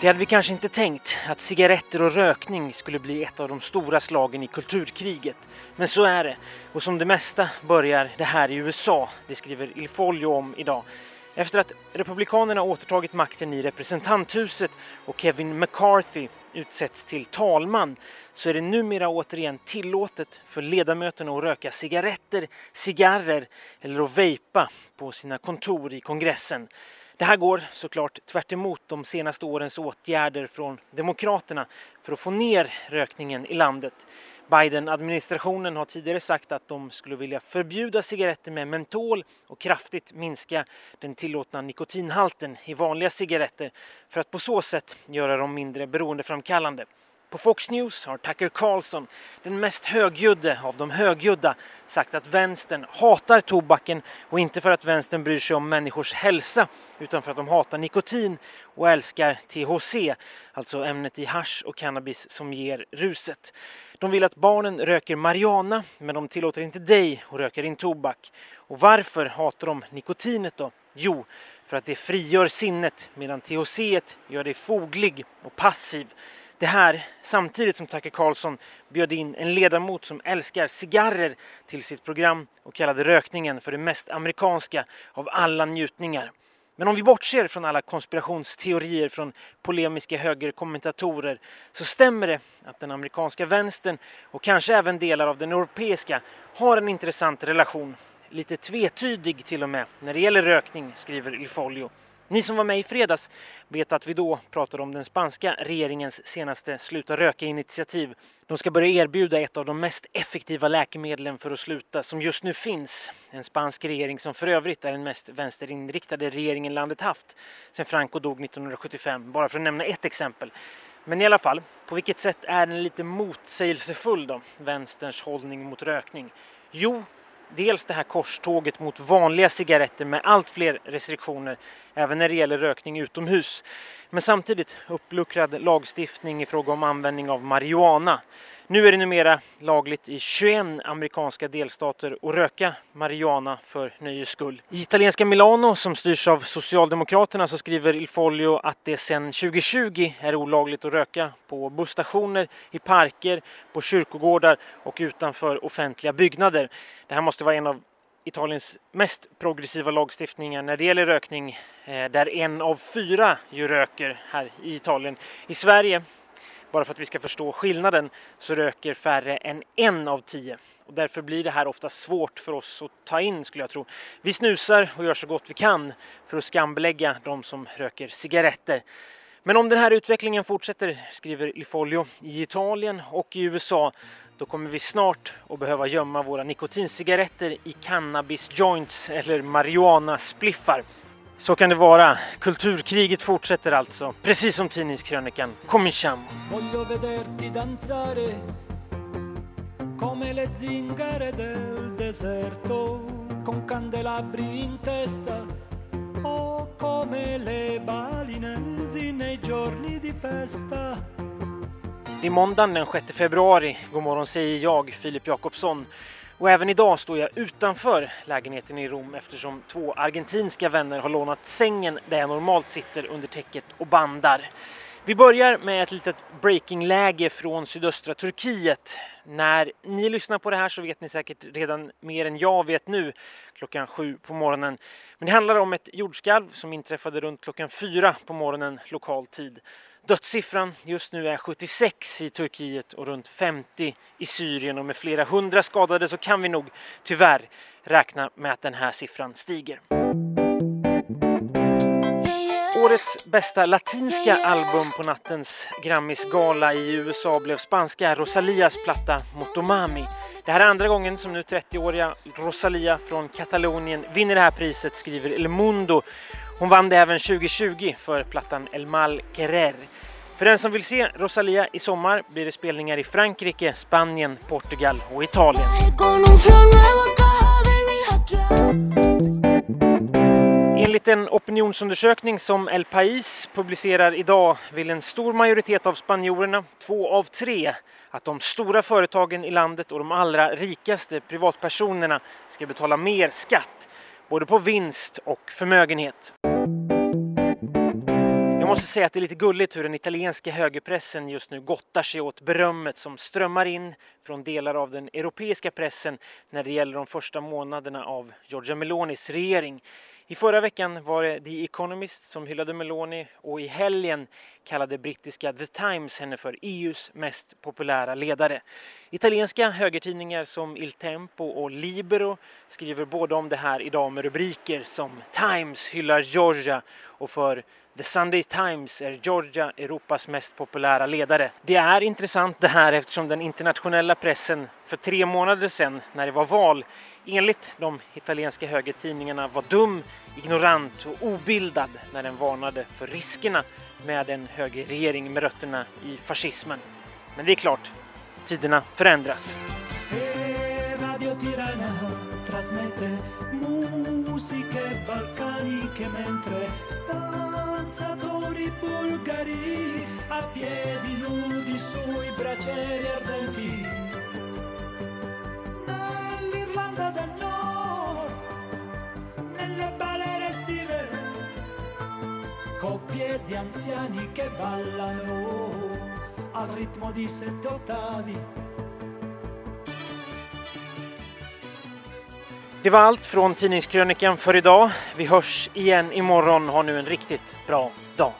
Det hade vi kanske inte tänkt, att cigaretter och rökning skulle bli ett av de stora slagen i kulturkriget. Men så är det. Och som det mesta börjar det här i USA, det skriver Il Foglio om idag. Efter att Republikanerna återtagit makten i representanthuset och Kevin McCarthy utsätts till talman så är det numera återigen tillåtet för ledamöterna att röka cigaretter, cigarrer eller att vejpa på sina kontor i kongressen. Det här går såklart tvärt de senaste årens åtgärder från Demokraterna för att få ner rökningen i landet. Biden-administrationen har tidigare sagt att de skulle vilja förbjuda cigaretter med mentol och kraftigt minska den tillåtna nikotinhalten i vanliga cigaretter för att på så sätt göra dem mindre beroendeframkallande. På Fox News har Tucker Carlson, den mest högljudde av de högljudda, sagt att vänstern hatar tobaken och inte för att vänstern bryr sig om människors hälsa utan för att de hatar nikotin och älskar THC, alltså ämnet i hash och cannabis som ger ruset. De vill att barnen röker marijuana men de tillåter inte dig att röka din tobak. Och varför hatar de nikotinet då? Jo, för att det frigör sinnet medan THC gör dig foglig och passiv. Det här samtidigt som Tucker Carlson bjöd in en ledamot som älskar cigarrer till sitt program och kallade rökningen för det mest amerikanska av alla njutningar. Men om vi bortser från alla konspirationsteorier från polemiska högerkommentatorer så stämmer det att den amerikanska vänstern och kanske även delar av den europeiska har en intressant relation. Lite tvetydig till och med när det gäller rökning, skriver Ilfolio. Folio. Ni som var med i fredags vet att vi då pratade om den spanska regeringens senaste Sluta röka-initiativ. De ska börja erbjuda ett av de mest effektiva läkemedlen för att sluta som just nu finns. En spansk regering som för övrigt är den mest vänsterinriktade regeringen landet haft sedan Franco dog 1975, bara för att nämna ett exempel. Men i alla fall, på vilket sätt är den lite motsägelsefull då, vänsterns hållning mot rökning? Jo, dels det här korståget mot vanliga cigaretter med allt fler restriktioner, även när det gäller rökning utomhus. Men samtidigt uppluckrad lagstiftning i fråga om användning av marijuana. Nu är det numera lagligt i 21 amerikanska delstater att röka marijuana för nöjes skull. I italienska Milano, som styrs av Socialdemokraterna, så skriver Il Foglio att det sedan 2020 är olagligt att röka på busstationer, i parker, på kyrkogårdar och utanför offentliga byggnader. Det här måste måste vara en av Italiens mest progressiva lagstiftningar när det gäller rökning, eh, där en av fyra ju röker här i Italien. I Sverige bara för att vi ska förstå skillnaden så röker färre än en av tio. Och därför blir det här ofta svårt för oss att ta in skulle jag tro. Vi snusar och gör så gott vi kan för att skambelägga de som röker cigaretter. Men om den här utvecklingen fortsätter, skriver Lifolio, i Italien och i USA då kommer vi snart att behöva gömma våra nikotincigaretter i cannabis joints eller marijuana-spliffar. Så kan det vara. Kulturkriget fortsätter alltså, precis som tidningskrönikan Cominciamo. Voglio vederti danzare come le zingare del deserto con candelabri in testa Oh come le balinesi nei giorni di festa det är måndagen den 6 februari. God morgon säger jag, Filip Jakobsson. Och även idag står jag utanför lägenheten i Rom eftersom två argentinska vänner har lånat sängen där jag normalt sitter under täcket och bandar. Vi börjar med ett litet breakingläge från sydöstra Turkiet. När ni lyssnar på det här så vet ni säkert redan mer än jag vet nu klockan sju på morgonen. Men det handlar om ett jordskalv som inträffade runt klockan fyra på morgonen lokal tid. Dödssiffran just nu är 76 i Turkiet och runt 50 i Syrien och med flera hundra skadade så kan vi nog tyvärr räkna med att den här siffran stiger. Årets bästa latinska album på nattens Grammisgala i USA blev spanska Rosalias platta Motomami. Det här är andra gången som nu 30-åriga Rosalia från Katalonien vinner det här priset, skriver El Mundo. Hon vann det även 2020 för plattan El Mal Querer. För den som vill se Rosalia i sommar blir det spelningar i Frankrike, Spanien, Portugal och Italien. Enligt en opinionsundersökning som El País publicerar idag vill en stor majoritet av spanjorerna, två av tre, att de stora företagen i landet och de allra rikaste privatpersonerna ska betala mer skatt, både på vinst och förmögenhet Jag måste säga att det är lite gulligt hur den italienska högerpressen just nu gottar sig åt berömmet som strömmar in från delar av den europeiska pressen när det gäller de första månaderna av Giorgia Melonis regering. I förra veckan var det The Economist som hyllade Meloni och i helgen kallade brittiska The Times henne för EUs mest populära ledare. Italienska högertidningar som Il Tempo och Libero skriver både om det här idag med rubriker som Times hyllar Georgia och för The Sunday Times är Georgia Europas mest populära ledare. Det är intressant det här eftersom den internationella pressen för tre månader sedan när det var val enligt de italienska högertidningarna var dum, ignorant och obildad när den varnade för riskerna med en högerregering med rötterna i fascismen. Men det är klart, tiderna förändras. Radio Tirana trasmette musiche balcaniche mentre danzatori bulgari a piedi nudi sui bracieri ardenti coppie di anziani che ballano al ritmo di sette ottavi Det var allt från Tidningskrönikan för idag. Vi hörs igen imorgon. Ha nu en riktigt bra dag.